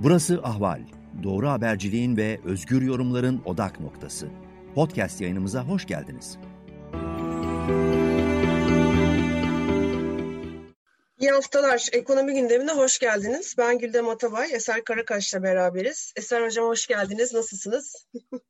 Burası Ahval. Doğru haberciliğin ve özgür yorumların odak noktası. Podcast yayınımıza hoş geldiniz. İyi haftalar. Ekonomi gündemine hoş geldiniz. Ben Güldem Atabay, Eser Karakaş'la beraberiz. Eser Hocam hoş geldiniz. Nasılsınız?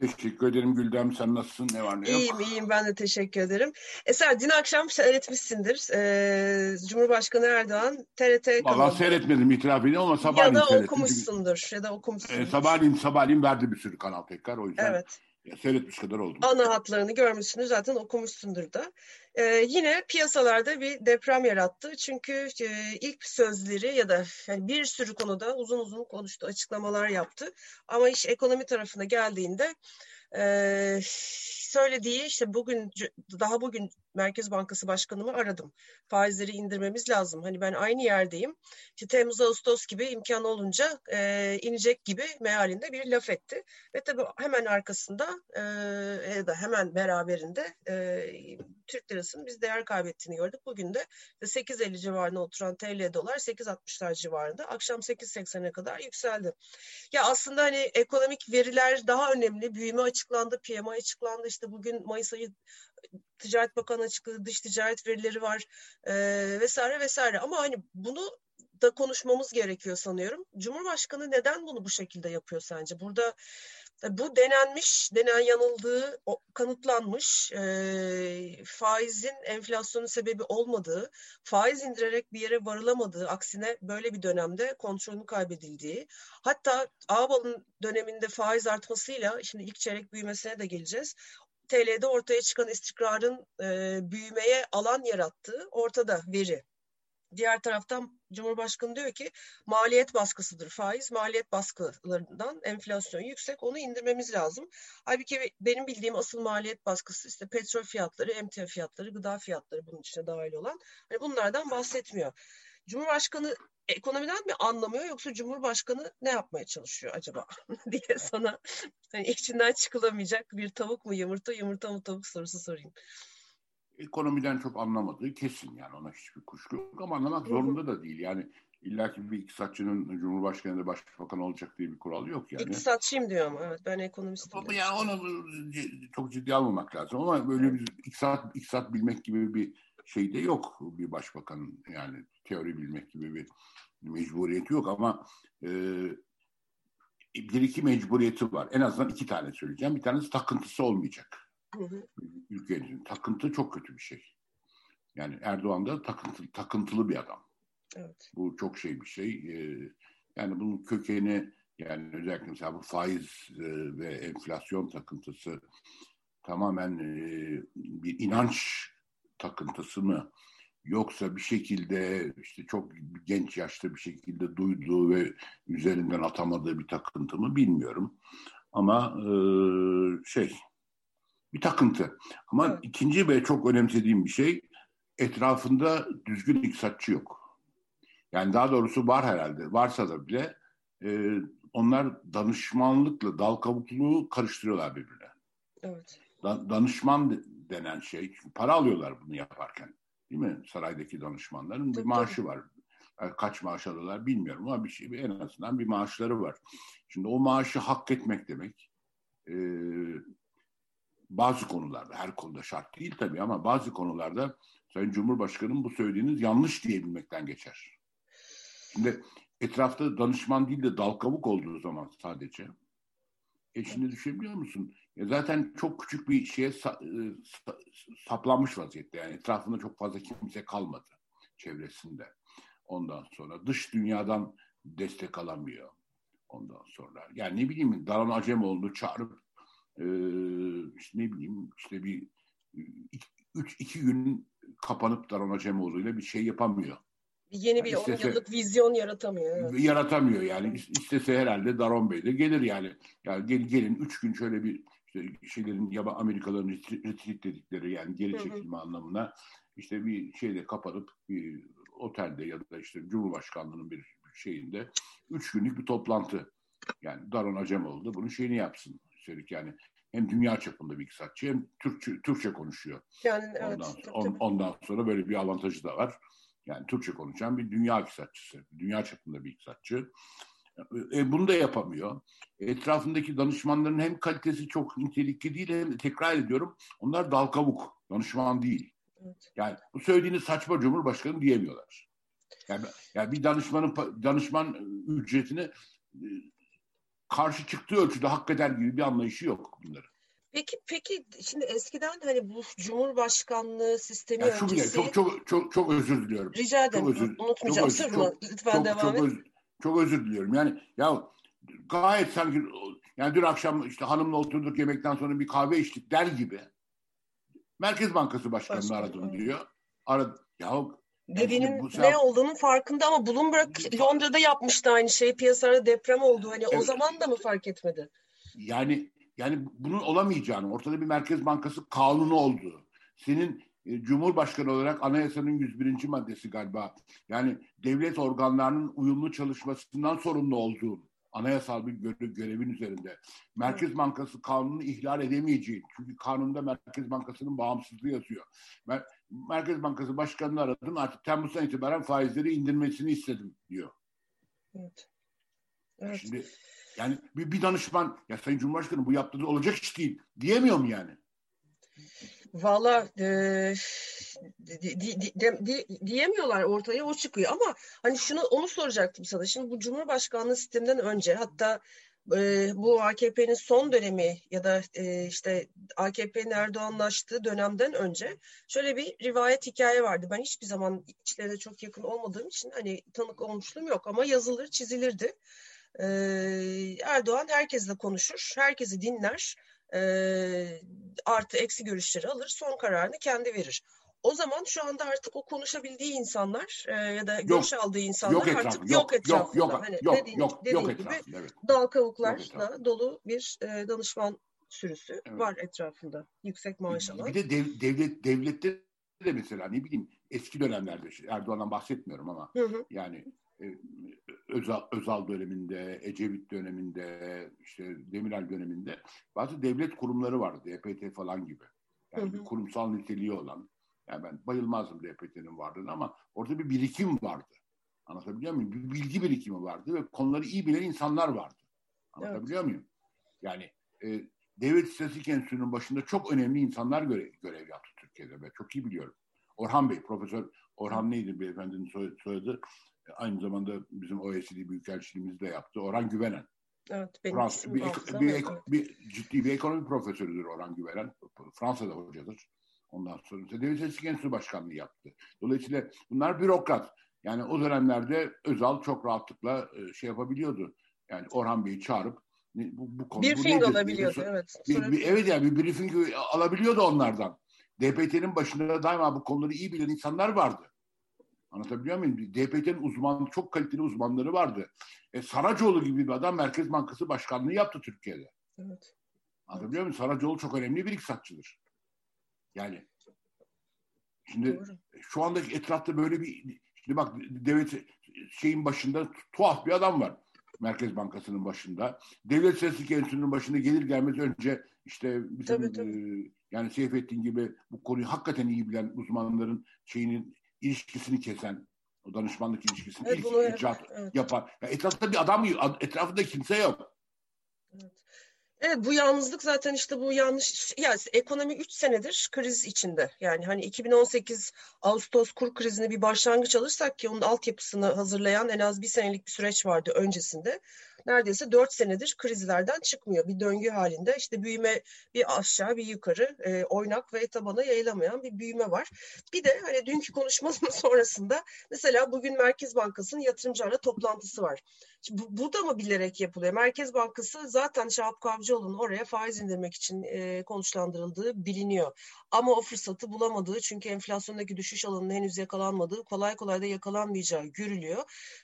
Teşekkür ederim Güldem. Sen nasılsın? Ne var ne yok? İyiyim iyiyim. Ben de teşekkür ederim. Eser dün akşam seyretmişsindir. Ee, Cumhurbaşkanı Erdoğan TRT Valla seyretmedim itiraf edeyim ama sabahleyin Ya da okumuşsundur. Ya da okumuşsundur. E, sabahleyin, sabahleyin verdi bir sürü kanal tekrar. O yüzden evet. Ya, seyretmiş kadar oldum. Ana hatlarını görmüşsünüz zaten okumuşsundur da. Ee, yine piyasalarda bir deprem yarattı. Çünkü e, ilk sözleri ya da yani bir sürü konuda uzun uzun konuştu, açıklamalar yaptı. Ama iş ekonomi tarafına geldiğinde e, söylediği işte bugün daha bugün Merkez Bankası Başkanımı aradım. Faizleri indirmemiz lazım. Hani ben aynı yerdeyim. İşte Temmuz Ağustos gibi imkan olunca e, inecek gibi mealinde bir laf etti. Ve tabii hemen arkasında e, ya da hemen beraberinde e, Türk lirasının biz değer kaybettiğini gördük. Bugün de 8.50 civarına oturan TL dolar 8.60'lar civarında. Akşam 8.80'e kadar yükseldi. Ya aslında hani ekonomik veriler daha önemli. Büyüme açıklandı, PMI açıklandı. İşte bugün Mayıs ayı Ticaret Bakanı açıkladı, dış ticaret verileri var e, vesaire vesaire. Ama hani bunu da konuşmamız gerekiyor sanıyorum. Cumhurbaşkanı neden bunu bu şekilde yapıyor sence? Burada bu denenmiş, denen yanıldığı kanıtlanmış, e, faizin enflasyonun sebebi olmadığı, faiz indirerek bir yere varılamadığı, aksine böyle bir dönemde kontrolünü kaybedildiği, hatta Ağbal'ın döneminde faiz artmasıyla, şimdi ilk çeyrek büyümesine de geleceğiz, TL'de ortaya çıkan istikrarın e, büyümeye alan yarattığı ortada veri. Diğer taraftan Cumhurbaşkanı diyor ki maliyet baskısıdır faiz. Maliyet baskılarından enflasyon yüksek onu indirmemiz lazım. Halbuki benim bildiğim asıl maliyet baskısı işte petrol fiyatları, emtia fiyatları, gıda fiyatları bunun içine dahil olan. Hani bunlardan bahsetmiyor. Cumhurbaşkanı ekonomiden mi anlamıyor yoksa Cumhurbaşkanı ne yapmaya çalışıyor acaba diye sana hani içinden çıkılamayacak bir tavuk mu yumurta yumurta mı tavuk sorusu sorayım. Ekonomiden çok anlamadığı kesin yani ona hiçbir kuşku yok ama anlamak zorunda da değil yani illa ki bir iktisatçının Cumhurbaşkanı da başbakan olacak diye bir kural yok yani. İktisatçıyım diyor ama evet ben ekonomistim. Ama yani onu çok ciddi almamak lazım ama böyle bir iktisat, iktisat bilmek gibi bir şey de yok bir başbakan yani teori bilmek gibi bir mecburiyeti yok ama e, bir iki mecburiyeti var. En azından iki tane söyleyeceğim. Bir tanesi takıntısı olmayacak. Ülkenin takıntı çok kötü bir şey. Yani Erdoğan da takıntı, takıntılı bir adam. Evet. Bu çok şey bir şey. Ee, yani bunun kökeni yani özellikle mesela bu faiz e, ve enflasyon takıntısı tamamen e, bir inanç takıntısı mı? Yoksa bir şekilde işte çok genç yaşta bir şekilde duyduğu ve üzerinden atamadığı bir takıntı mı bilmiyorum. Ama e, şey bir takıntı. Ama evet. ikinci ve çok önemsediğim bir şey etrafında düzgün iktisatçı yok. Yani daha doğrusu var herhalde. Varsa da bile e, onlar danışmanlıkla dal kabukluğu karıştırıyorlar birbirine. Evet. Da, danışman denen şey, para alıyorlar bunu yaparken. Değil mi? Saraydaki danışmanların bir maaşı var. Yani kaç maaş alıyorlar bilmiyorum ama bir şey en azından bir maaşları var. Şimdi o maaşı hak etmek demek e, bazı konularda her konuda şart değil tabii ama bazı konularda Sayın Cumhurbaşkanı'nın bu söylediğiniz yanlış diyebilmekten geçer. Şimdi etrafta danışman değil de dal kavuk olduğu zaman sadece e şimdi düşünebiliyor musun? Ya zaten çok küçük bir şeye sa, e, sa, saplanmış vaziyette. Yani etrafında çok fazla kimse kalmadı çevresinde. Ondan sonra dış dünyadan destek alamıyor. Ondan sonra. Yani ne bileyim Daran Acemoğlu'nu çağırıp e, işte ne bileyim işte bir iki, üç, iki gün kapanıp Daran Acemoğlu'yla bir şey yapamıyor. Yeni bir yani istese, 10 yıllık vizyon yaratamıyor. Evet. Yaratamıyor yani. İstese herhalde Daron Bey de gelir yani. Yani gel, gelin üç gün şöyle bir işte şeylerin ya Amerikalıların retreat dedikleri yani geri çekilme hı hı. anlamına işte bir şeyde kapanıp bir otelde ya da işte Cumhurbaşkanlığı'nın bir şeyinde üç günlük bir toplantı. Yani Daron Acemoğlu da bunun şeyini yapsın. Üstelik yani hem dünya çapında bir iktisatçı hem Türkçe, Türkçe konuşuyor. Yani evet. Ondan, on, ondan sonra böyle bir avantajı da var. Yani Türkçe konuşan bir dünya iktisatçısı. Dünya çapında bir iktisatçı. E, bunu da yapamıyor. Etrafındaki danışmanların hem kalitesi çok nitelikli değil hem de tekrar ediyorum onlar dal kavuk, danışman değil. Evet. Yani bu söylediğiniz saçma Cumhurbaşkanı diyemiyorlar. Yani, yani bir danışmanın danışman ücretini e, karşı çıktığı ölçüde hak eder gibi bir anlayışı yok bunların. Peki peki şimdi eskiden hani bu Cumhurbaşkanlığı sistemi yani öncesi... Çok çok çok çok özür diliyorum. Rica ederim. Çok özür, Unutmayacağım çok özür, çok, Lütfen çok, devam çok, et. Öz, çok özür diliyorum. Yani ya gayet sanki yani dün akşam işte hanımla oturduk yemekten sonra bir kahve içtik der gibi. Merkez Bankası Başkanı'nı Başkanım, aradım diyor. Aradı. Ya dediğinin bu ne olduğunun farkında ama Bloomberg Londra'da yapmıştı aynı şeyi. Piyasada deprem oldu. Hani evet. o zaman da mı fark etmedi? Yani yani bunun olamayacağını, ortada bir Merkez Bankası kanunu olduğu, senin Cumhurbaşkanı olarak anayasanın 101. maddesi galiba. Yani devlet organlarının uyumlu çalışmasından sorumlu olduğun anayasal bir göre, görevin üzerinde. Merkez Bankası kanunu ihlal edemeyeceğin. Çünkü kanunda Merkez Bankası'nın bağımsızlığı yazıyor. Mer Merkez Bankası Başkanı'nı aradım artık Temmuz'dan itibaren faizleri indirmesini istedim diyor. Evet. evet. Şimdi yani bir, bir danışman ya Sayın Cumhurbaşkanı bu yaptığı olacak iş değil diyemiyor mu yani? Valla e, di, di, di, di, diyemiyorlar ortaya o çıkıyor ama hani şunu onu soracaktım sana. Şimdi bu Cumhurbaşkanlığı sisteminden önce hatta e, bu AKP'nin son dönemi ya da e, işte AKP'nin Erdoğanlaştığı dönemden önce şöyle bir rivayet hikaye vardı. Ben hiçbir zaman içlerine çok yakın olmadığım için hani tanık olmuşluğum yok ama yazılır çizilirdi. E, Erdoğan herkesle konuşur, herkesi dinler e, artı eksi görüşleri alır, son kararını kendi verir. O zaman şu anda artık o konuşabildiği insanlar e, ya da görüş aldığı insanlar yok etraf, artık yok, yok etrafında. Yok, hani yok, dediğin, yok, dediğin yok gibi etrafında, evet. dal kavuklarla dolu bir e, danışman sürüsü evet. var etrafında. Yüksek maaş alan. Bir de dev, devlet devlette de mesela ne bileyim eski dönemlerde Erdoğan'dan bahsetmiyorum ama hı hı. yani e, Özal, Özal döneminde, Ecevit döneminde, işte Demirel döneminde bazı devlet kurumları vardı. DPT falan gibi. Yani hı hı. bir kurumsal niteliği olan. Yani ben bayılmazdım DPT'nin varlığına ama orada bir birikim vardı. Anlatabiliyor muyum? Bir bilgi birikimi vardı ve konuları iyi bilen insanlar vardı. Anlatabiliyor evet. muyum? Yani e, Devlet İstatistik Enstitüsü'nün başında çok önemli insanlar görev, görev yaptı Türkiye'de ve çok iyi biliyorum. Orhan Bey, Profesör Orhan neydi beyefendinin soyadı? aynı zamanda bizim OECD Büyükelçiliğimizde yaptı. Orhan Güvenen. Evet, benim bir, bir, bir, bir, ciddi bir ekonomi profesörüdür Orhan Güvenen. Fransa'da hocadır. Ondan sonra Devlet İstatistik Enstitüsü Başkanlığı yaptı. Dolayısıyla bunlar bürokrat. Yani o dönemlerde Özal çok rahatlıkla e, şey yapabiliyordu. Yani Orhan Bey'i çağırıp bu, bu konu briefing bu alabiliyordu. Evet. Bir, bir, evet yani bir briefing alabiliyordu onlardan. DPT'nin başında daima bu konuları iyi bilen insanlar vardı. Anlatabiliyor muyum? DPT'nin uzman, çok kaliteli uzmanları vardı. E, Saracoğlu gibi bir adam Merkez Bankası Başkanlığı yaptı Türkiye'de. Evet. Anlatabiliyor muyum? Saracoğlu çok önemli bir iktisatçıdır. Yani şimdi Doğru. şu andaki etrafta böyle bir şimdi bak devlet şeyin başında tuhaf bir adam var. Merkez Bankası'nın başında. Devlet Statistik Enstitüsü'nün başında gelir gelmez önce işte bizim tabii, tabii. E, yani Seyfettin gibi bu konuyu hakikaten iyi bilen uzmanların şeyinin ilişkisini kesen, o danışmanlık ilişkisini evet, ilk bunu, icat evet. yapan. Yani etrafta bir adam etrafında kimse yok. Evet. Evet bu yalnızlık zaten işte bu yanlış ya ekonomi 3 senedir kriz içinde. Yani hani 2018 Ağustos kur krizine bir başlangıç alırsak ki onun altyapısını hazırlayan en az bir senelik bir süreç vardı öncesinde neredeyse dört senedir krizlerden çıkmıyor. Bir döngü halinde işte büyüme bir aşağı bir yukarı e, oynak ve tabana yayılamayan bir büyüme var. Bir de hani dünkü konuşmasının sonrasında mesela bugün Merkez Bankası'nın yatırımcılarla toplantısı var. Şimdi bu, bu da mı bilerek yapılıyor? Merkez Bankası zaten Şahap Kavcıoğlu'nun oraya faiz indirmek için e, konuşlandırıldığı biliniyor. Ama o fırsatı bulamadığı çünkü enflasyondaki düşüş alanının henüz yakalanmadığı kolay kolay da yakalanmayacağı görülüyor.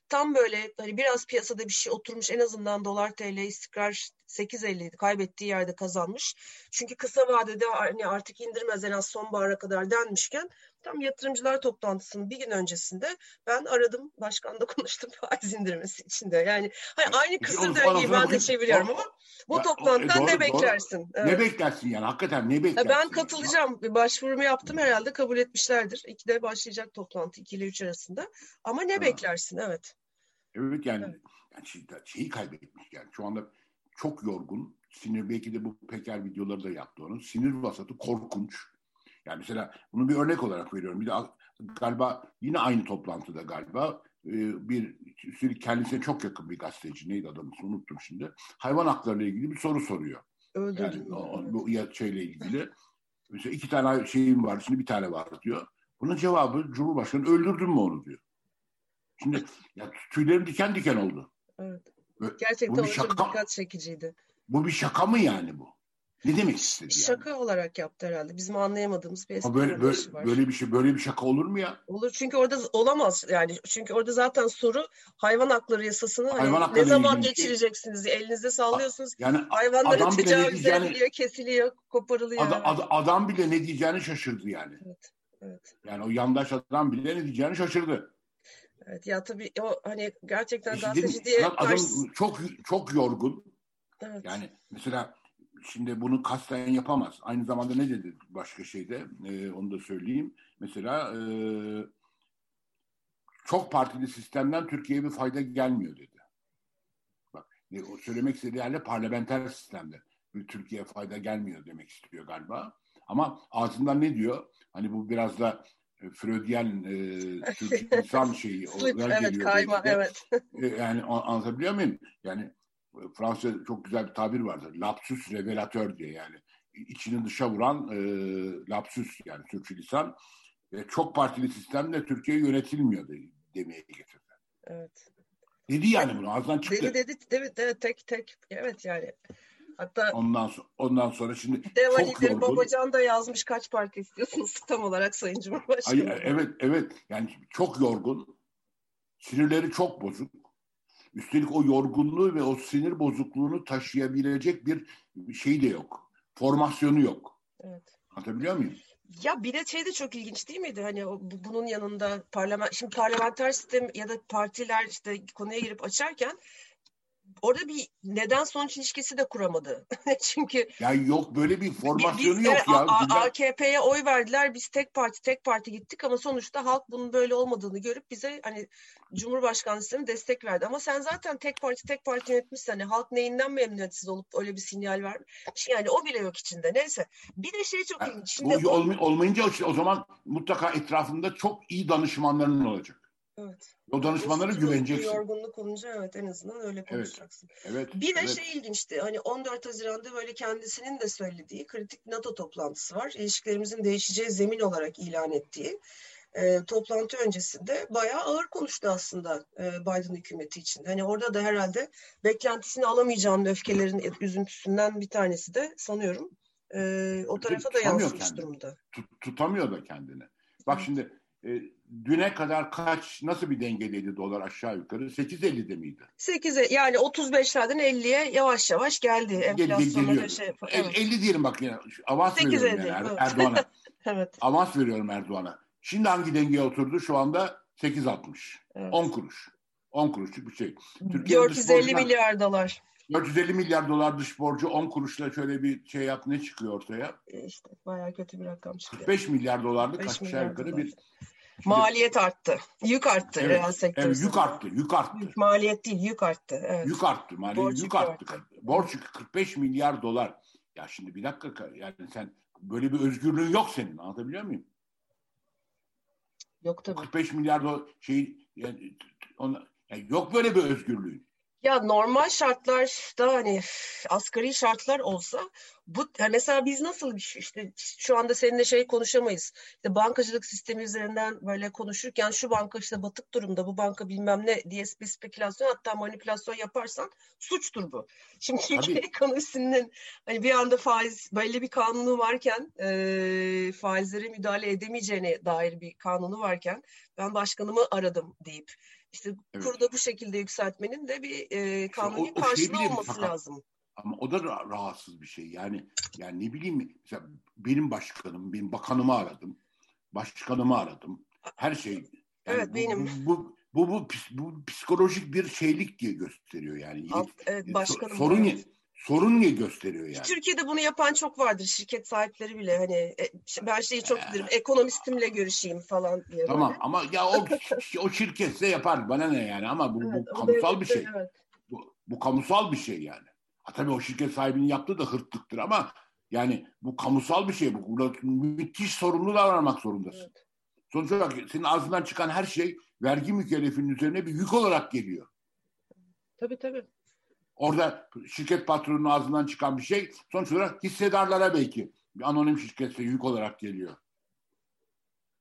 Tam böyle hani biraz piyasada bir şey oturmuş en azından dolar TL istikrar 8.50 kaybettiği yerde kazanmış. Çünkü kısa vadede hani artık indirmez en az sonbahara kadar denmişken tam yatırımcılar toplantısının bir gün öncesinde ben aradım başkanla konuştum faiz indirmesi için de. Yani hani aynı kısır döngüyü ben de çeviriyorum ama bu toplantıdan doğru, ne beklersin? Evet. Ne beklersin yani hakikaten ne beklersin? Ben katılacağım. Bir başvurumu yaptım herhalde kabul etmişlerdir. İkide başlayacak toplantı 2 ile 3 arasında. Ama ne ha. beklersin evet. Evet yani, evet. Yani şey, şeyi kaybetmiş yani. Şu anda çok yorgun. Sinir belki de bu Peker videoları da yaptı onun. Sinir vasatı korkunç. Yani mesela bunu bir örnek olarak veriyorum. Bir de galiba yine aynı toplantıda galiba e, bir üstelik kendisine çok yakın bir gazeteci neydi adamı unuttum şimdi. Hayvan hakları ile ilgili bir soru soruyor. Öldürdüm. Yani o, bu şeyle ilgili. Mesela iki tane şeyim var, şimdi bir tane var diyor. Bunun cevabı Cumhurbaşkanı öldürdün mü onu diyor. Şimdi ya, tüylerim diken diken oldu. Evet. Gerçekten o şaka, dikkat çekiciydi. Bu bir şaka mı yani bu? Ne demek istedi yani? Şaka olarak yaptı herhalde. Bizim anlayamadığımız bir espri böyle, böyle, var. Böyle bir şey böyle bir şaka olur mu ya? Olur çünkü orada olamaz yani. Çünkü orada zaten soru hayvan hakları yasasını hayvan hani hakları ne zaman geçireceksiniz? Şey. Elinizde sallıyorsunuz. Yani Hayvanların tecavüz ediliyor, kesiliyor, koparılıyor. Adam, yani. adam bile ne diyeceğini şaşırdı yani. Evet. Evet. Yani o yandaş adam bile ne diyeceğini şaşırdı. Evet ya tabii o hani gerçekten gazeteci diye adam çok çok yorgun. Evet. Yani mesela şimdi bunu kasten yapamaz. Aynı zamanda ne dedi başka şeyde e, onu da söyleyeyim. Mesela e, çok partili sistemden Türkiye'ye bir fayda gelmiyor dedi. Bak ne, o söylemek istediği yerle parlamenter sistemde bir Türkiye'ye fayda gelmiyor demek istiyor galiba. Ama ağzından ne diyor? Hani bu biraz da e, Freudian e, Türk insan şeyi. Slip, evet, kayma, evet. E, yani anlatabiliyor muyum? Yani Fransa çok güzel bir tabir vardır. Lapsus revelatör diye yani. içini dışa vuran e, lapsus yani Türkçe lisan. E, çok partili sistemle Türkiye yönetilmiyor de, demeye getirdi. Evet. Dedi yani bunu ağzından çıktı. Dedi dedi evet, evet tek tek evet yani. Hatta ondan sonra, ondan sonra şimdi Dev çok yorgun. Babacan da yazmış kaç parti istiyorsunuz tam olarak Sayın Cumhurbaşkanı. Ay, evet evet yani çok yorgun. Sinirleri çok bozuk. Üstelik o yorgunluğu ve o sinir bozukluğunu taşıyabilecek bir şey de yok. Formasyonu yok. Evet. Anlatabiliyor muyum? Ya bir de şey de çok ilginç değil miydi? Hani o, bunun yanında parlament şimdi parlamenter sistem ya da partiler işte konuya girip açarken orada bir neden sonuç ilişkisi de kuramadı. Çünkü ya yok böyle bir formasyonu biz, yok evet, ya. AKP'ye oy verdiler. Biz tek parti tek parti gittik ama sonuçta halk bunun böyle olmadığını görüp bize hani Cumhurbaşkanlığı sistemi destek verdi. Ama sen zaten tek parti tek parti yönetmişsin. Hani halk neyinden memnuniyetsiz olup öyle bir sinyal vermiş. Yani o bile yok içinde. Neyse. Bir de şey çok ilginç. Şimdi olmayınca o zaman mutlaka etrafında çok iyi danışmanların olacak. Evet. O danışmanlara güveneceksin. Yorgunluk olunca evet en azından öyle konuşacaksın. Evet. evet bir de evet. şey ilginçti. Hani 14 Haziran'da böyle kendisinin de söylediği kritik NATO toplantısı var. İlişkilerimizin değişeceği zemin olarak ilan ettiği. E, toplantı öncesinde bayağı ağır konuştu aslında e, Biden hükümeti için. Hani orada da herhalde beklentisini alamayacağının öfkelerin üzüntüsünden bir tanesi de sanıyorum e, o tarafa da yansımış kendini. durumda. Tut, tutamıyor da kendini. Bak şimdi e, düne kadar kaç nasıl bir dengedeydi dolar aşağı yukarı? 8.50'de miydi? 8'e yani 35'lerden 50'ye yavaş yavaş geldi. Enflasyonla şey evet. 50 diyelim bak yine. Avans veriyorum yani evet. Erdoğan'a. evet. Avans veriyorum Erdoğan'a. Şimdi hangi dengeye oturdu? Şu anda 8.60. Evet. 10 kuruş. 10 kuruşluk bir şey. Türkiye 450 milyar dolar. 450 milyar dolar dış borcu 10 kuruşla şöyle bir şey yap ne çıkıyor ortaya? E işte bayağı kötü bir rakam çıkıyor. 45 milyar dolarlık aşağı yukarı dolar. bir Maliyet arttı. Yük arttı evet, reel sektör. Evet, yük arttı. Yük arttı. Yük, maliyet değil, yük arttı. Evet. Yük arttı. Maliyet, Borç yük arttı. arttı. Borç yükü 45 milyar dolar. Ya şimdi bir dakika yani sen böyle bir özgürlüğün yok senin. Anlatabiliyor muyum? Yok tabii. 45 milyar dolar şey yani, ona, yani yok böyle bir özgürlüğün. Ya normal şartlarda hani asgari şartlar olsa bu mesela biz nasıl işte şu anda seninle şey konuşamayız. İşte bankacılık sistemi üzerinden böyle konuşurken şu banka işte batık durumda bu banka bilmem ne diye bir spekülasyon hatta manipülasyon yaparsan suçtur bu. Şimdi Türkiye ekonomisinin hani bir anda faiz böyle bir kanunu varken e, faizlere müdahale edemeyeceğine dair bir kanunu varken ben başkanımı aradım deyip işte evet. kurda bu şekilde yükseltmenin de bir e, kanuni o, o karşılığı şey olması fakat, lazım. Ama o da rahatsız bir şey. Yani yani ne bileyim mesela benim başkanım, benim bakanımı aradım. Başkanımı aradım. Her şey. Yani evet bu, benim. Bu, bu, bu, bu, bu psikolojik bir şeylik diye gösteriyor yani. Alt, evet, başkanım. Sorun evet. Sorun ne gösteriyor yani. Türkiye'de bunu yapan çok vardır şirket sahipleri bile hani e, ben şeyi çok bilirim ekonomistimle görüşeyim falan diye. Tamam böyle. ama ya o o şirketse yapar bana ne yani ama bu, Evet, bu kamusal bir şey. evet. Bu, bu kamusal bir şey yani. Ha, tabii o şirket sahibinin yaptığı da hırtlıktır ama yani bu kamusal bir şey. Bu Burada müthiş sorumlu davranmak zorundasın. Evet. Sonuç olarak senin ağzından çıkan her şey vergi mükellefinin üzerine bir yük olarak geliyor. Tabii tabii. Orada şirket patronunun ağzından çıkan bir şey sonuç olarak hissedarlara belki bir anonim şirketse yük olarak geliyor.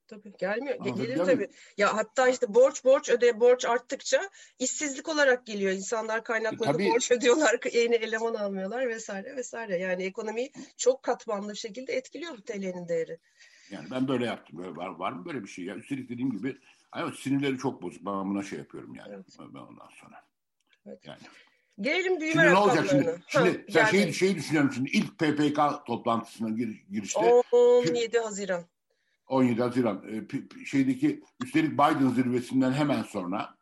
Tabii gelmiyor. Ge- Anlatabiliyor Gelir tabii. Ya hatta işte borç borç öde borç arttıkça işsizlik olarak geliyor. İnsanlar kaynaklarını tabii. borç ödüyorlar, yeni eleman almıyorlar vesaire vesaire. Yani ekonomiyi çok katmanlı bir şekilde etkiliyor bu TL'nin değeri. Yani ben böyle yaptım. Böyle var, var mı böyle bir şey? Ya üstelik dediğim gibi evet, sinirleri çok bozuk. Ben buna şey yapıyorum yani. Evet. Ben ondan sonra. Evet. Yani. Gelelim büyüme Şimdi ne olacak şimdi? Şimdi Ha, sen şey şeyi, şeyi düşünüyorum şimdi. ilk PPK toplantısına gir, girişte 17 Haziran. 17 Haziran e, şeydeki üstelik Biden zirvesinden hemen sonra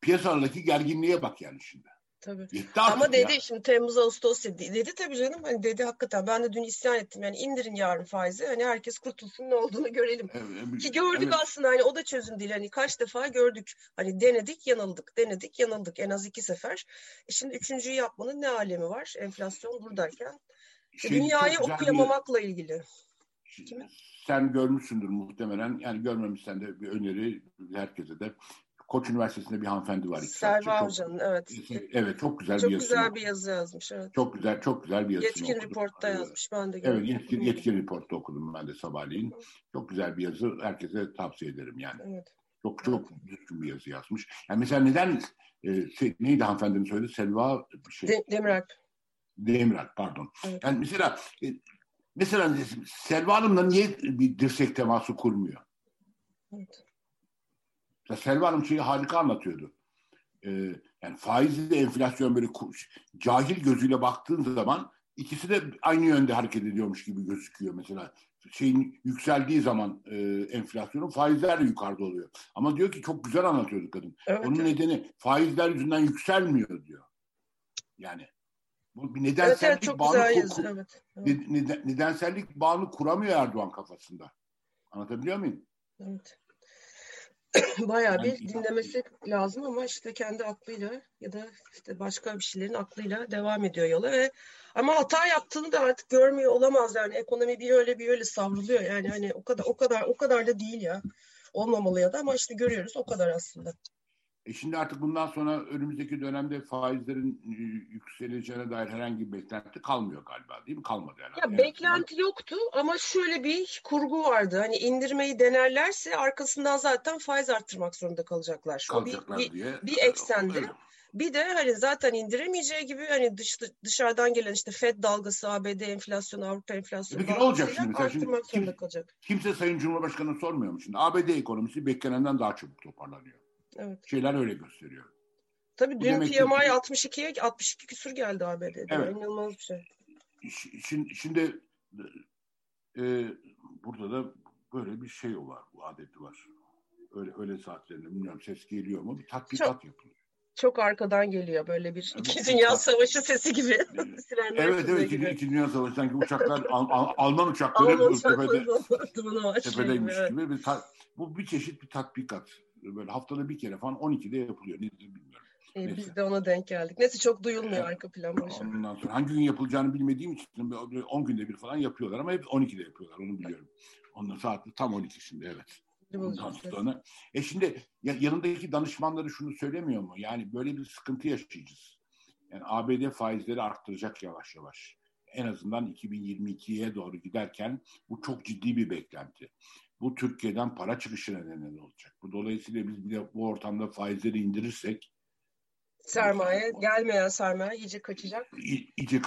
piyasalardaki gerginliğe bak yani şimdi. Tabii. Artık Ama dedi ya. şimdi Temmuz Ağustos dedi. Dedi tabii canım hani dedi hakikaten ben de dün isyan ettim. Yani indirin yarın faizi. Hani herkes kurtulsun ne olduğunu görelim. Evet, Ki gördük evet. aslında hani o da çözüm değil. Hani kaç defa gördük. Hani denedik yanıldık. Denedik yanıldık. En az iki sefer. E şimdi üçüncüyü yapmanın ne alemi var? Enflasyon buradayken. İşte Şey, dünyayı güzel bir- okuyamamakla ilgili. Kimi? sen görmüşsündür muhtemelen. Yani görmemişsen de bir öneri herkese de. Koç Üniversitesi'nde bir hanımefendi var. Çok- Hoca'nın evet. Evet çok güzel Çok bir yazısı. güzel var. bir yazı yazmış. Evet. Çok güzel, çok güzel bir yazısını Yetkin okudum. Report'ta yazmış. Ben de Evet, gördüm. yetkin, yetkin Report'ta okudum ben de sabahleyin. Çok güzel bir yazı. Herkese tavsiye ederim yani. Evet. Çok çok düzgün bir yazı yazmış. Yani mesela neden e, şey, neydi hanımefendinin söyledi? Selva şey, De- Demiralp. Demirel pardon. Evet. Yani mesela e, mesela Selva Hanım'la niye bir dirsek teması kurmuyor? Evet. Mesela Selva Hanım şeyi harika anlatıyordu. Ee, yani faizle enflasyon böyle cahil gözüyle baktığın zaman ikisi de aynı yönde hareket ediyormuş gibi gözüküyor mesela. Şeyin yükseldiği zaman e, enflasyonun faizler de yukarıda oluyor. Ama diyor ki çok güzel anlatıyordu kadın. Evet. Onun nedeni faizler yüzünden yükselmiyor diyor. Yani bu bir Evet, nedensellik evet çok bağını güzel ku- yazı. ku- Evet. evet. ne- neden- nedensellik bağını kuramıyor Erdoğan kafasında. Anlatabiliyor muyum? Evet. Bayağı bir dinlemesi lazım ama işte kendi aklıyla ya da işte başka bir şeylerin aklıyla devam ediyor yola ve ama hata yaptığını da artık görmüyor olamaz yani. Ekonomi bir öyle bir öyle savruluyor yani. Hani o kadar o kadar o kadar da değil ya. Olmamalı ya da ama işte görüyoruz o kadar aslında. E şimdi artık bundan sonra önümüzdeki dönemde faizlerin e, yükseleceğine dair herhangi bir beklenti kalmıyor galiba değil mi? Kalmadı herhalde. Ya En beklenti yoktu ama şöyle bir kurgu vardı. Hani indirmeyi denerlerse arkasından zaten faiz arttırmak zorunda kalacaklar. O bir, kalacaklar bir, diye. bir eksende. Öyle. Bir de hani zaten indiremeyeceği gibi hani dış, dışarıdan gelen işte FED dalgası, ABD enflasyonu, Avrupa enflasyonu Peki ne olacak şimdi? Mesela şimdi arttırmak kim- zorunda kalacak. Kimse Sayın Cumhurbaşkanı sormuyor mu şimdi? ABD ekonomisi beklenenden daha çabuk toparlanıyor. Evet. Şeyler öyle gösteriyor. Tabii dün PMI 62'ye 62 küsur geldi ABD'de. Evet. İnanılmaz bir şey. Şimdi, şimdi e, burada da böyle bir şey var, bu adeti var. Öyle öyle saatlerinde bilmiyorum ses geliyor mu? Bir tatbikat yapılıyor. Çok arkadan geliyor böyle bir Evet, İki Dünya çok- Savaşı sesi gibi. Evet evet gibi. İkinci Dünya Savaşı sanki uçaklar Al- Al- Alman uçakları Alman tepede, dumanı başlıyor gibi. tepedeymiş evet. gibi bir ta- bu bir çeşit bir tatbikat. Böyle haftada bir kere falan 12'de yapılıyor. Nedir bilmiyorum. Neyse. biz de ona denk geldik. Neyse çok duyulmuyor Evet. arka plan boşver. Ondan sonra hangi gün yapılacağını bilmediğim için böyle 10 günde bir falan yapıyorlar ama hep 12'de yapıyorlar onu biliyorum. Ondan saat tam 12 şimdi evet. Ondan sonra. E şimdi ya- yanındaki danışmanları şunu söylemiyor mu? Yani böyle bir sıkıntı yaşayacağız. Yani ABD faizleri arttıracak yavaş yavaş. En azından 2022'ye doğru giderken bu çok ciddi bir beklenti. Bu Türkiye'den para çıkışına neden olacak. Bu dolayısıyla biz bir de bu ortamda faizleri indirirsek Sermaye, gelmeyen sermaye iyice kaçacak. i- iyice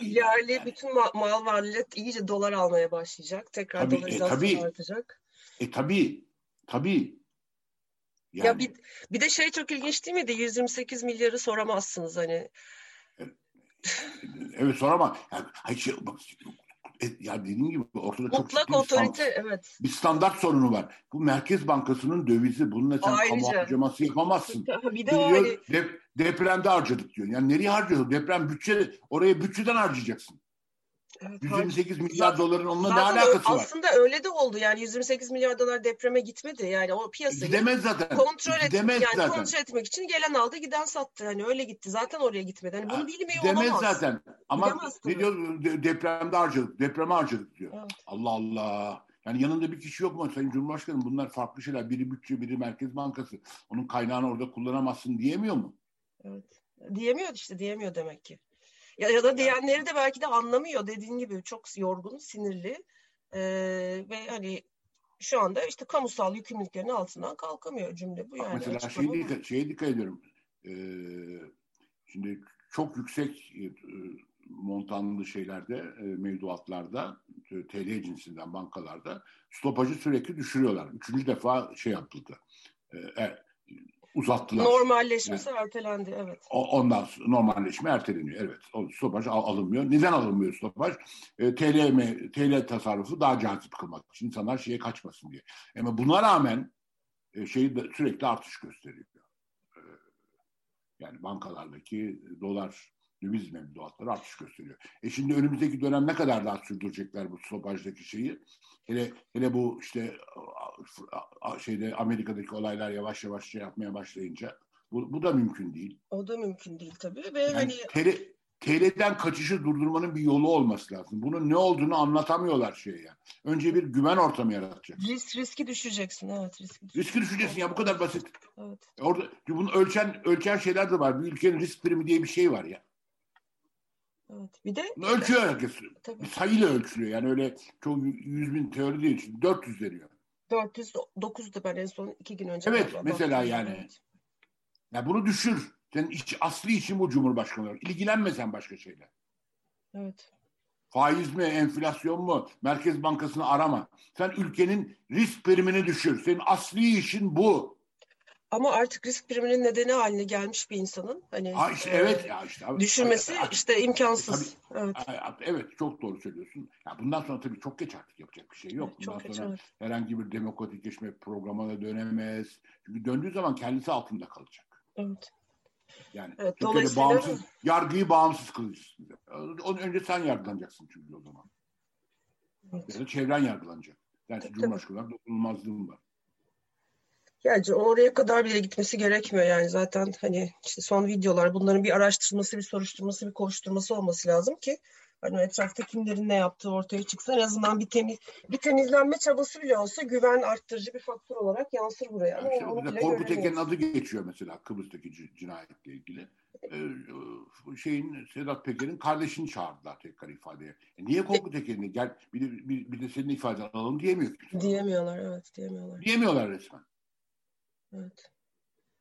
Yerli Yani- bütün ma- mal varlığı iyice dolar almaya başlayacak. Tekrar Tabii, e, dolarizasyon tabii. artacak. E tabii, tabii. Yani, Ya bir, bir de şey çok ilginç değil miydi? 128 milyarı soramazsınız hani. Evet sorama. Yani, hayır, şey, bak, e, ya dediğim gibi ortada Mutlak çok ciddi otorite bir, evet. bir standart sorunu var. Bu Merkez Bankası'nın dövizi. Bununla sen Ayrıca. kamu harcaması yapamazsın. bir de o hani... Dep, depremde harcadık diyor. Yani nereye harcıyorsun? Deprem bütçe, oraya bütçeden harcayacaksın. Evet, 128 har- milyar doların onunla ne alakası var? Aslında öyle de oldu yani 128 milyar dolar depreme gitmedi yani o piyasayı Gidemez zaten. kontrol Gidemez etmek yani zaten. kontrol etmek için gelen aldı giden sattı hani öyle gitti zaten oraya gitmedi hani bunu bilmiyor Gidemez olamaz. zaten ama Gidemez ne diyor de- depremde harcadık depreme harcadık diyor. Evet. Allah Allah. Yani yanında bir kişi yok mu Sayın Cumhurbaşkanım bunlar farklı şeyler. Biri bütçe biri Merkez Bankası. Onun kaynağını orada kullanamazsın diyemiyor mu? Evet. Diyemiyor işte diyemiyor demek ki. Ya, ya da diyenleri de belki de anlamıyor dediğin gibi çok yorgun, sinirli ee, ve hani şu anda işte kamusal yükümlülüklerinin altından kalkamıyor cümle bu yani. Mesela şey dikkat, şeye dikkat ediyorum. Ee, şimdi çok yüksek e, montanlı şeylerde, e, mevduatlarda, e, TL cinsinden bankalarda stopajı sürekli düşürüyorlar. Üçüncü defa şey yapıldı. E, uzattılar. Normalleşmesi yani, ertelendi evet. Ondan sonra normalleşme erteleniyor evet. O stopaj al, alınmıyor. Neden alınmıyor stopaj? E, TL TL tasarrufu daha cazip kılmak için insanlar şeye kaçmasın diye. Ama buna rağmen e, şeyi de sürekli artış gösteriyor. E, yani bankalardaki dolar döviz mevduatları artış gösteriyor. E şimdi önümüzdeki dönem ne kadar daha sürdürecekler bu stopajdaki şeyi? Hele hele bu işte şeyde Amerika'daki olaylar yavaş yavaş şey yapmaya başlayınca bu, bu da mümkün değil. O da mümkün değil tabii ve yani hani TL, TL'den kaçışı durdurmanın bir yolu olması lazım. Bunun ne olduğunu anlatamıyorlar şeye yani. Önce bir güven ortamı yaratacaksın. Risk, riski düşüreceksin evet. Riski, düşüreceksin. riski düşeceksin ya bu kadar basit. Evet. Orada bunu ölçen ölçen şeyler de var. Bir ülkenin risk primi diye bir şey var ya. Evet. Bir de ölçüyor herkes. Tabii. Bir sayıyla ölçülüyor. Yani öyle çok yüz bin teori değil. 400 deniyor. 409'du ben en son iki gün önce. Evet mesela baktım. yani. Evet. Ya bunu düşür. Senin iç, asli işin bu Cumhurbaşkanı olarak. İlgilenme sen başka şeyle. Evet. Faiz mi, enflasyon mu, Merkez Bankası'nı arama. Sen ülkenin risk primini düşür. Senin asli işin bu. Ama artık risk priminin nedeni haline gelmiş bir insanın hani Ha işte, evet ya işte. düşürmesi Evet, işte imkansız. Tabii, evet. Evet çok doğru söylüyorsun. Ya bundan sonra tabii çok geç artık yapacak bir şey yok. Evet, çok bundan geç, sonra evet. herhangi bir demokratikleşme programına dönemez. Çünkü döndüğü zaman kendisi altında kalacak. Evet. Yani Evet, dolayısıyla- bağımsız, yargıyı bağımsız kılacaksın. Onun önce sen yargılanacaksın çünkü o zaman. Evet. Ya da çevren yargılanacak. Yani Tabii, Cumhurbaşkanı olarak dokunulmazlığım var. Yani oraya kadar bile gitmesi gerekmiyor yani zaten hani işte son videolar bunların bir araştırması, bir soruşturması, bir koşturması olması lazım ki hani etrafta kimlerin ne yaptığı ortaya çıksın. En azından bir temiz bir temizlenme çabası bile olsa güven arttırıcı bir faktör olarak yansır buraya. Yani işte onu mesela bile Korkut Eken'in adı geçiyor mesela Kıbrıs'taki cinayetle ilgili. Ee, şeyin Sedat Peker'in kardeşini çağırdılar tekrar ifadeye. E niye Korkut Eken'i gel bir de, bir, bir de senin ifadeni alalım diyemiyor kimse. Diyemiyorlar evet diyemiyorlar. Diyemiyorlar resmen. Evet.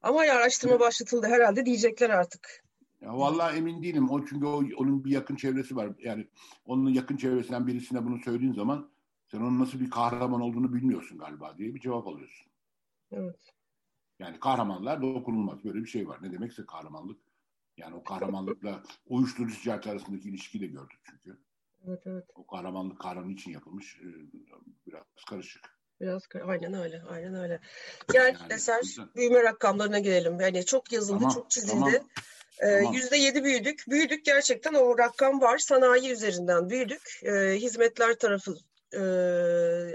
Ama ya araştırma başlatıldı herhalde diyecekler artık. Ya vallahi emin değilim. O çünkü o, onun bir yakın çevresi var. Yani onun yakın çevresinden birisine bunu söylediğin zaman sen onun nasıl bir kahraman olduğunu bilmiyorsun galiba diye bir cevap alıyorsun. Evet. Yani kahramanlar dokunulmaz. Böyle bir şey var. Ne demekse kahramanlık. Yani o kahramanlıkla uyuşturucu ticareti arasındaki ilişkiyi de gördük çünkü. Evet evet. O kahramanlık kahraman için yapılmış. Ee, Biraz karışık. Biraz aynen öyle, aynen öyle. Gel Yani Eser, güzel. büyüme rakamlarına gelelim. Yani çok yazıldı, Tamam, çok çizildi. tamam, Ee, tamam. Yüzde yedi büyüdük. Büyüdük gerçekten o rakam var. Sanayi üzerinden büyüdük. Ee, hizmetler tarafı e,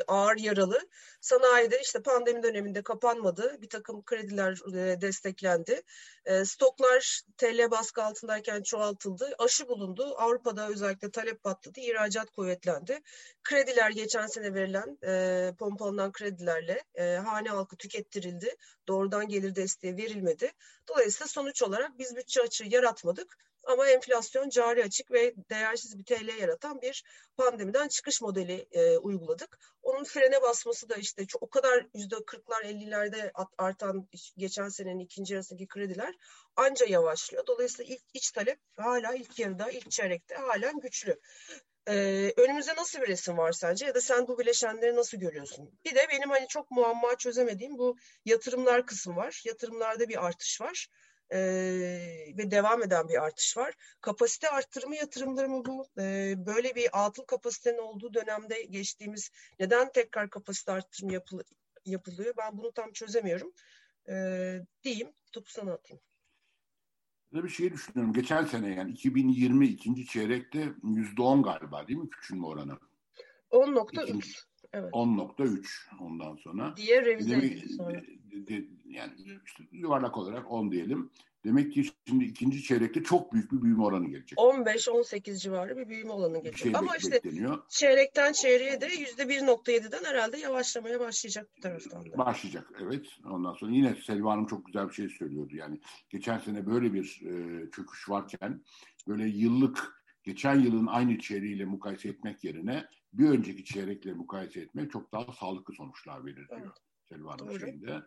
ağır yaralı. Sanayide işte pandemi döneminde kapanmadı. Bir takım krediler e, desteklendi. E, stoklar TL baskı altındayken çoğaltıldı. Aşı bulundu. Avrupa'da özellikle talep patladı. İhracat kuvvetlendi. Krediler geçen sene verilen e, pompalanan kredilerle e, hane halkı tükettirildi. Doğrudan gelir desteği verilmedi. Dolayısıyla sonuç olarak biz bütçe açığı yaratmadık. Ama enflasyon cari açık ve değersiz bir TL yaratan bir pandemiden çıkış modeli e, uyguladık. Onun frene basması da işte çok, o kadar yüzde kırklar ellilerde artan geçen senenin ikinci yarısındaki krediler anca yavaşlıyor. Dolayısıyla ilk iç talep hala ilk yarıda, ilk çeyrekte halen güçlü. Ee, önümüzde nasıl bir resim var sence ya da sen bu bileşenleri nasıl görüyorsun? Bir de benim hani çok muamma çözemediğim bu yatırımlar kısmı var. Yatırımlarda bir artış var. E, ve devam eden bir artış var. Kapasite arttırımı yatırımları mı bu? E, böyle bir atıl kapasitenin olduğu dönemde geçtiğimiz neden tekrar kapasite arttırımı yapıl yapılıyor? Ben bunu tam çözemiyorum. E, diyeyim, topu sana atayım. Bir şey düşünüyorum. Geçen sene yani 2020 ikinci çeyrekte yüzde on galiba değil mi küçülme oranı? 10.3. Evet. 10.3 ondan sonra. Diye revize edildi sonra. Yani işte yuvarlak olarak 10 diyelim. Demek ki şimdi ikinci çeyrekte çok büyük bir büyüme oranı gelecek. 15-18 civarı bir büyüme oranı gelecek. Şey Ama işte bekleniyor. çeyrekten çeyreğe de %1.7'den herhalde yavaşlamaya başlayacak bir taraftan da. Başlayacak evet. Ondan sonra yine Selva Hanım çok güzel bir şey söylüyordu. Yani geçen sene böyle bir e, çöküş varken böyle yıllık geçen yılın aynı çeyreğiyle mukayese etmek yerine bir önceki çeyrekle mukayese etmek çok daha sağlıklı sonuçlar verir diyor evet. Selva Hanım şeyinde.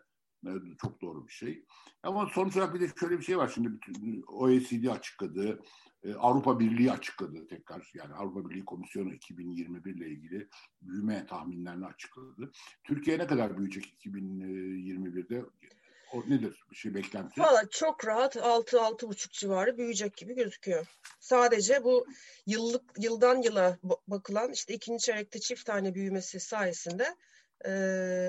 Çok doğru bir şey. Ama sonuç olarak bir de şöyle bir şey var. Şimdi bütün OECD açıkladı, e, Avrupa Birliği açıkladı tekrar. Yani Avrupa Birliği Komisyonu 2021 ile ilgili büyüme tahminlerini açıkladı. Türkiye ne kadar büyüyecek 2021'de? O nedir bir şey beklenti? Valla çok rahat 6-6,5 civarı büyüyecek gibi gözüküyor. Sadece bu yıllık yıldan yıla bakılan işte ikinci çeyrekte çift tane büyümesi sayesinde e,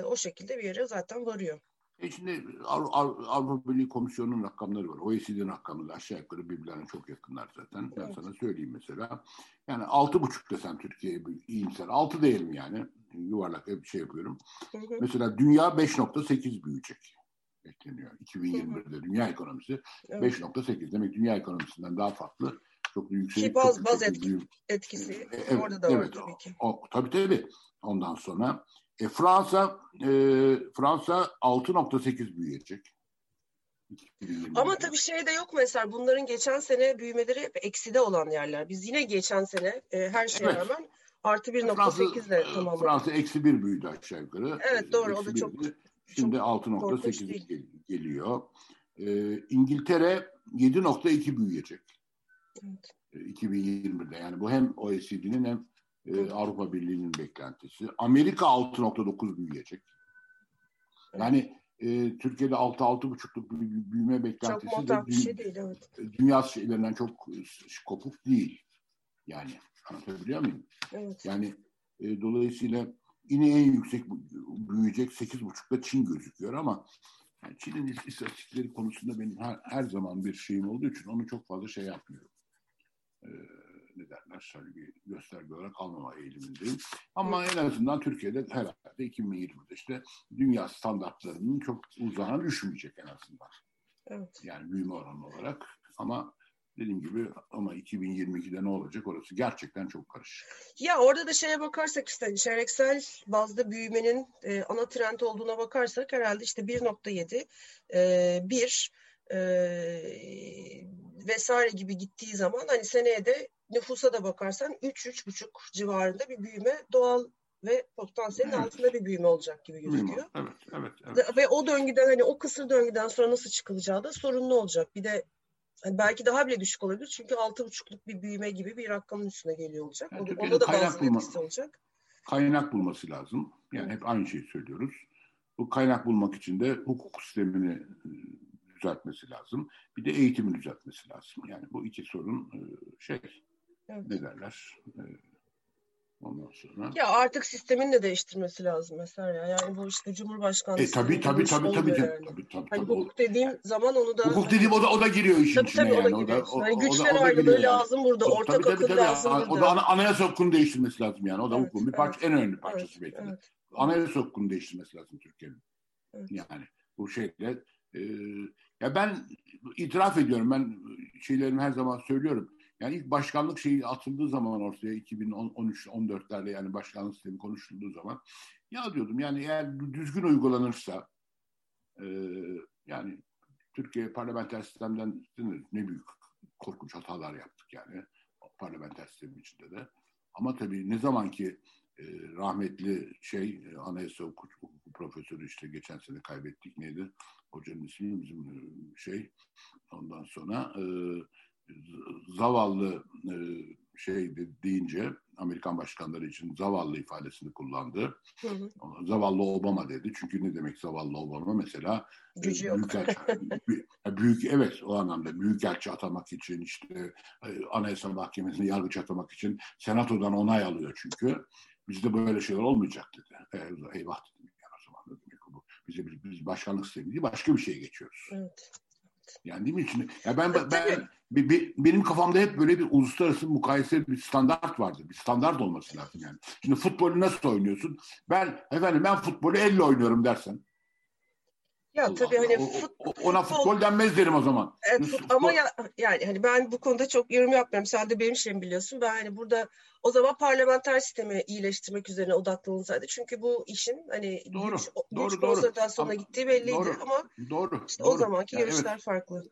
o şekilde bir yere zaten varıyor. E şimdi Avrupa Birliği Komisyonu'nun rakamları var. OECD'nin rakamları aşağı yukarı birbirlerine çok yakınlar zaten. Ben evet. sana söyleyeyim mesela. Yani altı buçuk desem Türkiye'ye iyimser. Altı diyelim yani. Yuvarlak bir şey yapıyorum. Hı. Mesela dünya 5.8 büyüyecek bekleniyor. 2021'de dünya ekonomisi evet. 5.8. Demek dünya ekonomisinden daha farklı. Çok yüksek. Ki baz, baz etki, etkisi e, evet, orada da var evet, tabii ki. O, tabii tabii. Ondan sonra e, Fransa e, Fransa 6.8 büyüyecek. Ama tabii şey de yok mesela bunların geçen sene büyümeleri hep ekside olan yerler. Biz yine geçen sene e, her şeye evet. rağmen artı 1.8 ile e, tamamladık. Fransa eksi 1 büyüdü aşağı yukarı. Evet doğru o da çok Şimdi 6.8 geliyor. Ee, İngiltere 7.2 büyüyecek. Evet. 2020'de yani bu hem OECD'nin hem e, Avrupa Birliği'nin beklentisi. Amerika 6.9 büyüyecek. Yani e, Türkiye'de 6-6.5'luk bir büyüme beklentisi çok de bir şey değil, evet. dünya şeylerinden çok kopuk değil. Yani anlatabiliyor muyum? Evet. Yani e, dolayısıyla yine en yüksek büyüyecek 8.5'da Çin gözüküyor ama yani Çin'in istatistikleri konusunda benim her, her zaman bir şeyim olduğu için onu çok fazla şey yapmıyorum. Ee, ne derler, bir gösterge olarak almama eğilimindeyim. Ama en azından Türkiye'de herhalde 2020'de işte dünya standartlarının çok uzağına düşmeyecek en azından. Evet. Yani büyüme oranı olarak. Ama dediğim gibi ama 2022'de ne olacak orası gerçekten çok karışık. Ya orada da şeye bakarsak işte çeyreksel bazda büyümenin e, ana trend olduğuna bakarsak herhalde işte 1.7 e, 1 e, vesaire gibi gittiği zaman hani seneye de nüfusa da bakarsan 3-3,5 civarında bir büyüme doğal ve potansiyelin evet. altında bir büyüme olacak gibi gözüküyor. Evet, evet, evet. Ve o döngüden hani o kısır döngüden sonra nasıl çıkılacağı da sorunlu olacak. Bir de yani belki daha bile düşük olabilir çünkü altı buçukluk bir büyüme gibi bir rakamın üstüne geliyor olacak. Yani Onda da bazı bulma, olacak. Kaynak bulması lazım. Yani evet. hep aynı şeyi söylüyoruz. Bu kaynak bulmak için de hukuk sistemini e, düzeltmesi lazım. Bir de eğitimi düzeltmesi lazım. Yani bu iki sorun e, şey evet. ne derler? E, ondan sonra. Ya artık sistemin de değiştirmesi lazım mesela ya. Yani bu işte Cumhurbaşkanlığı. E tabii tabii tabii tabii, yani. tabii tabii. Hani hukuk dediğim zaman onu da Hukuk dediğim o da o da giriyor işin tabii, içine tabii, yani. O da, giriyor. O hani güçler ayrılığı lazım burada. Tabii, ortak tabii, akıl tabii, lazım tabii. burada. O da anayasa hukukunu değiştirmesi lazım yani. O da evet, hukukun bir parça evet, en önemli parçası evet, belki. Evet. Anayasa hukukunu değiştirmesi lazım Türkiye'nin. Evet. Yani bu şeyle e, ya ben itiraf ediyorum. Ben şeylerimi her zaman söylüyorum yani ilk başkanlık şeyi atıldığı zaman ortaya 2013-14'lerde yani başkanlık sistemi konuşulduğu zaman ya diyordum yani eğer düzgün uygulanırsa e, yani Türkiye parlamenter sistemden ne büyük korkunç hatalar yaptık yani parlamenter sistem içinde de. Ama tabii ne zaman ki e, rahmetli şey e, anayasa hukuk, hukuk profesörü işte geçen sene kaybettik neydi hocanın ismi bizim e, şey ondan sonra e, zavallı e, şey deyince Amerikan başkanları için zavallı ifadesini kullandı. Hı hı. Zavallı Obama dedi. Çünkü ne demek zavallı Obama? Mesela e, Gücü yok. büyük, büyük evet o anlamda büyük elçi atamak için işte e, Anayasa Mahkemesi'ne yargıç atamak için senatodan onay alıyor çünkü. Bizde böyle şeyler olmayacak dedi. E, eyvah dedim yani o zaman. Bu, bize biz, biz başkanlık sistemi değil başka bir şeye geçiyoruz. Evet. Yani değil mi şimdi? Ya ben ben, ben bir, bir, benim kafamda hep böyle bir uluslararası mukayese bir standart vardı. Bir standart olması lazım yani. Şimdi futbolu nasıl oynuyorsun? Ben efendim ben futbolu elle oynuyorum dersen. Ya Allah tabii hani fut, ona futbol, futbol denmez derim o zaman. Evet, futbol. ama ya, yani hani ben bu konuda çok yorum yapmıyorum. Sen de benim şeyim biliyorsun. Ben hani burada o zaman parlamenter sistemi iyileştirmek üzerine odaklanansaydı. Çünkü bu işin hani doğru, güç, doğru, güç doğru. konsolidasyona gittiği belliydi doğru, ama doğru, işte doğru. o zamanki yani görüşler evet. farklı.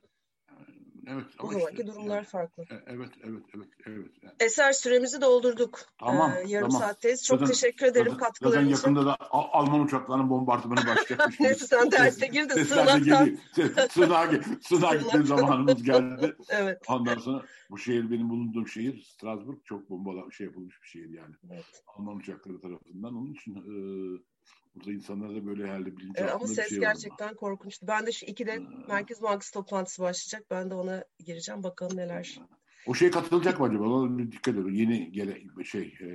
Evet. O zamanki işte, durumlar yani, farklı. E, evet, evet, evet, evet. Yani. Eser süremizi doldurduk. Tamam. Ee, yarım tamam. saatteyiz. Çok zaten, teşekkür ederim zaten, katkıların zaten yakında da Alman uçaklarının bombardımanı başlayacakmış. Neyse sen derste gir de sığınaktan. Sınağa, sınağa gittiğim zamanımız geldi. evet. Ondan sonra bu şehir benim bulunduğum şehir Strasbourg çok bombala şey yapılmış bir şehir yani. Evet. Alman uçakları tarafından. Onun için e, Burada insanlar da böyle herhalde bilinç evet, Ama ses şey gerçekten korkunçtu. Ben de şu ikide ha. Merkez Bankası toplantısı başlayacak. Ben de ona gireceğim. Bakalım neler. O şey katılacak mı acaba? Ona dikkat edin. Yeni gele şey. E,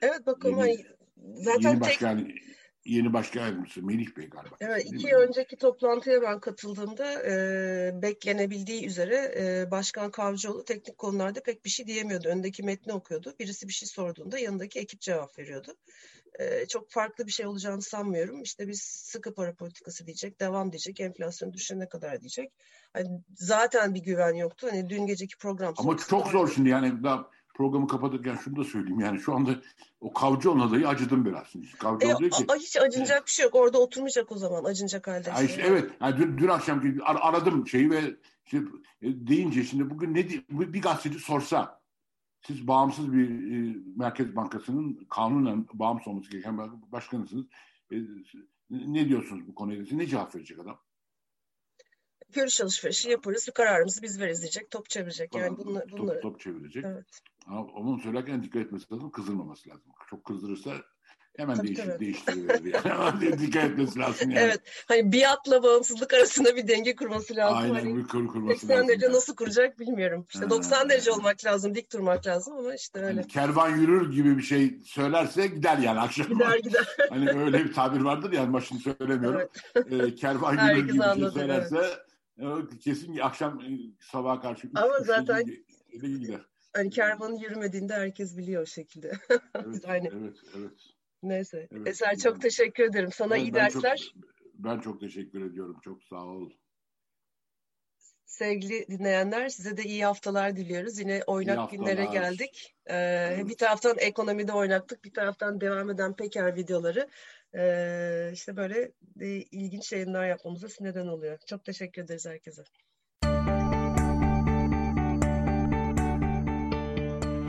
evet bakalım. Yeni, hani, zaten yeni başkan, tek... Yeni başkan yardımcısı Melih Bey galiba. Evet iki mi? önceki toplantıya ben katıldığımda e, beklenebildiği üzere e, Başkan Kavcıoğlu teknik konularda pek bir şey diyemiyordu. Öndeki metni okuyordu. Birisi bir şey sorduğunda yanındaki ekip cevap veriyordu çok farklı bir şey olacağını sanmıyorum. İşte biz sıkı para politikası diyecek, devam diyecek, enflasyon düşene kadar diyecek. Hani zaten bir güven yoktu. Hani dün geceki program. Ama çok zor şimdi yani daha programı kapatırken şunu da söyleyeyim yani şu anda o Kavcıoğlu adayı acıdım biraz. Kavcıoğlu e, ki, hiç acınacak bir şey yok. Orada oturmayacak o zaman acınacak halde. Ay işte, evet. Yani dün, dün akşam ar- aradım şeyi ve işte, e, deyince şimdi bugün ne bir gazeteci sorsa siz bağımsız bir e, Merkez Bankası'nın kanunen bağımsız olması gereken başkanısınız. E, ne diyorsunuz bu konuya? Ne cevap verecek adam? Görüş alışverişi yaparız. Kararımızı biz veririz diyecek. Top çevirecek. Yani bunlar, bunları... top, top çevirecek. Evet. Ama onun söylerken dikkat etmesi lazım. Kızdırmaması lazım. Çok kızdırırsa Hemen tabii, değişir, tabii. değiştiriverir yani. Dikkat etmesi lazım yani. Evet. Hani biatla bağımsızlık arasında bir denge kurması lazım. Aynen hani bir kur kurması 80 lazım. derece yani. nasıl kuracak bilmiyorum. İşte ha. 90 derece olmak lazım, dik durmak lazım ama işte öyle. Yani kervan yürür gibi bir şey söylerse gider yani akşam. Gider gider. hani öyle bir tabir vardır yani başını söylemiyorum. Evet. Ee, kervan yürür gibi bir şey söylerse evet. kesin akşam e, sabaha karşı. Ama zaten gider. Hani kervanın yürümediğinde herkes biliyor o şekilde. evet, yani... evet, evet. Neyse. Evet, Eser çok ben, teşekkür ederim. Sana ben, iyi ben dersler. Çok, ben çok teşekkür ediyorum. Çok sağ ol. Sevgili dinleyenler size de iyi haftalar diliyoruz. Yine oynak günlere geldik. Ee, evet. Bir taraftan ekonomide oynaktık, bir taraftan devam eden Peker videoları. Ee, işte böyle de ilginç yayınlar yapmamıza neden oluyor. Çok teşekkür ederiz herkese.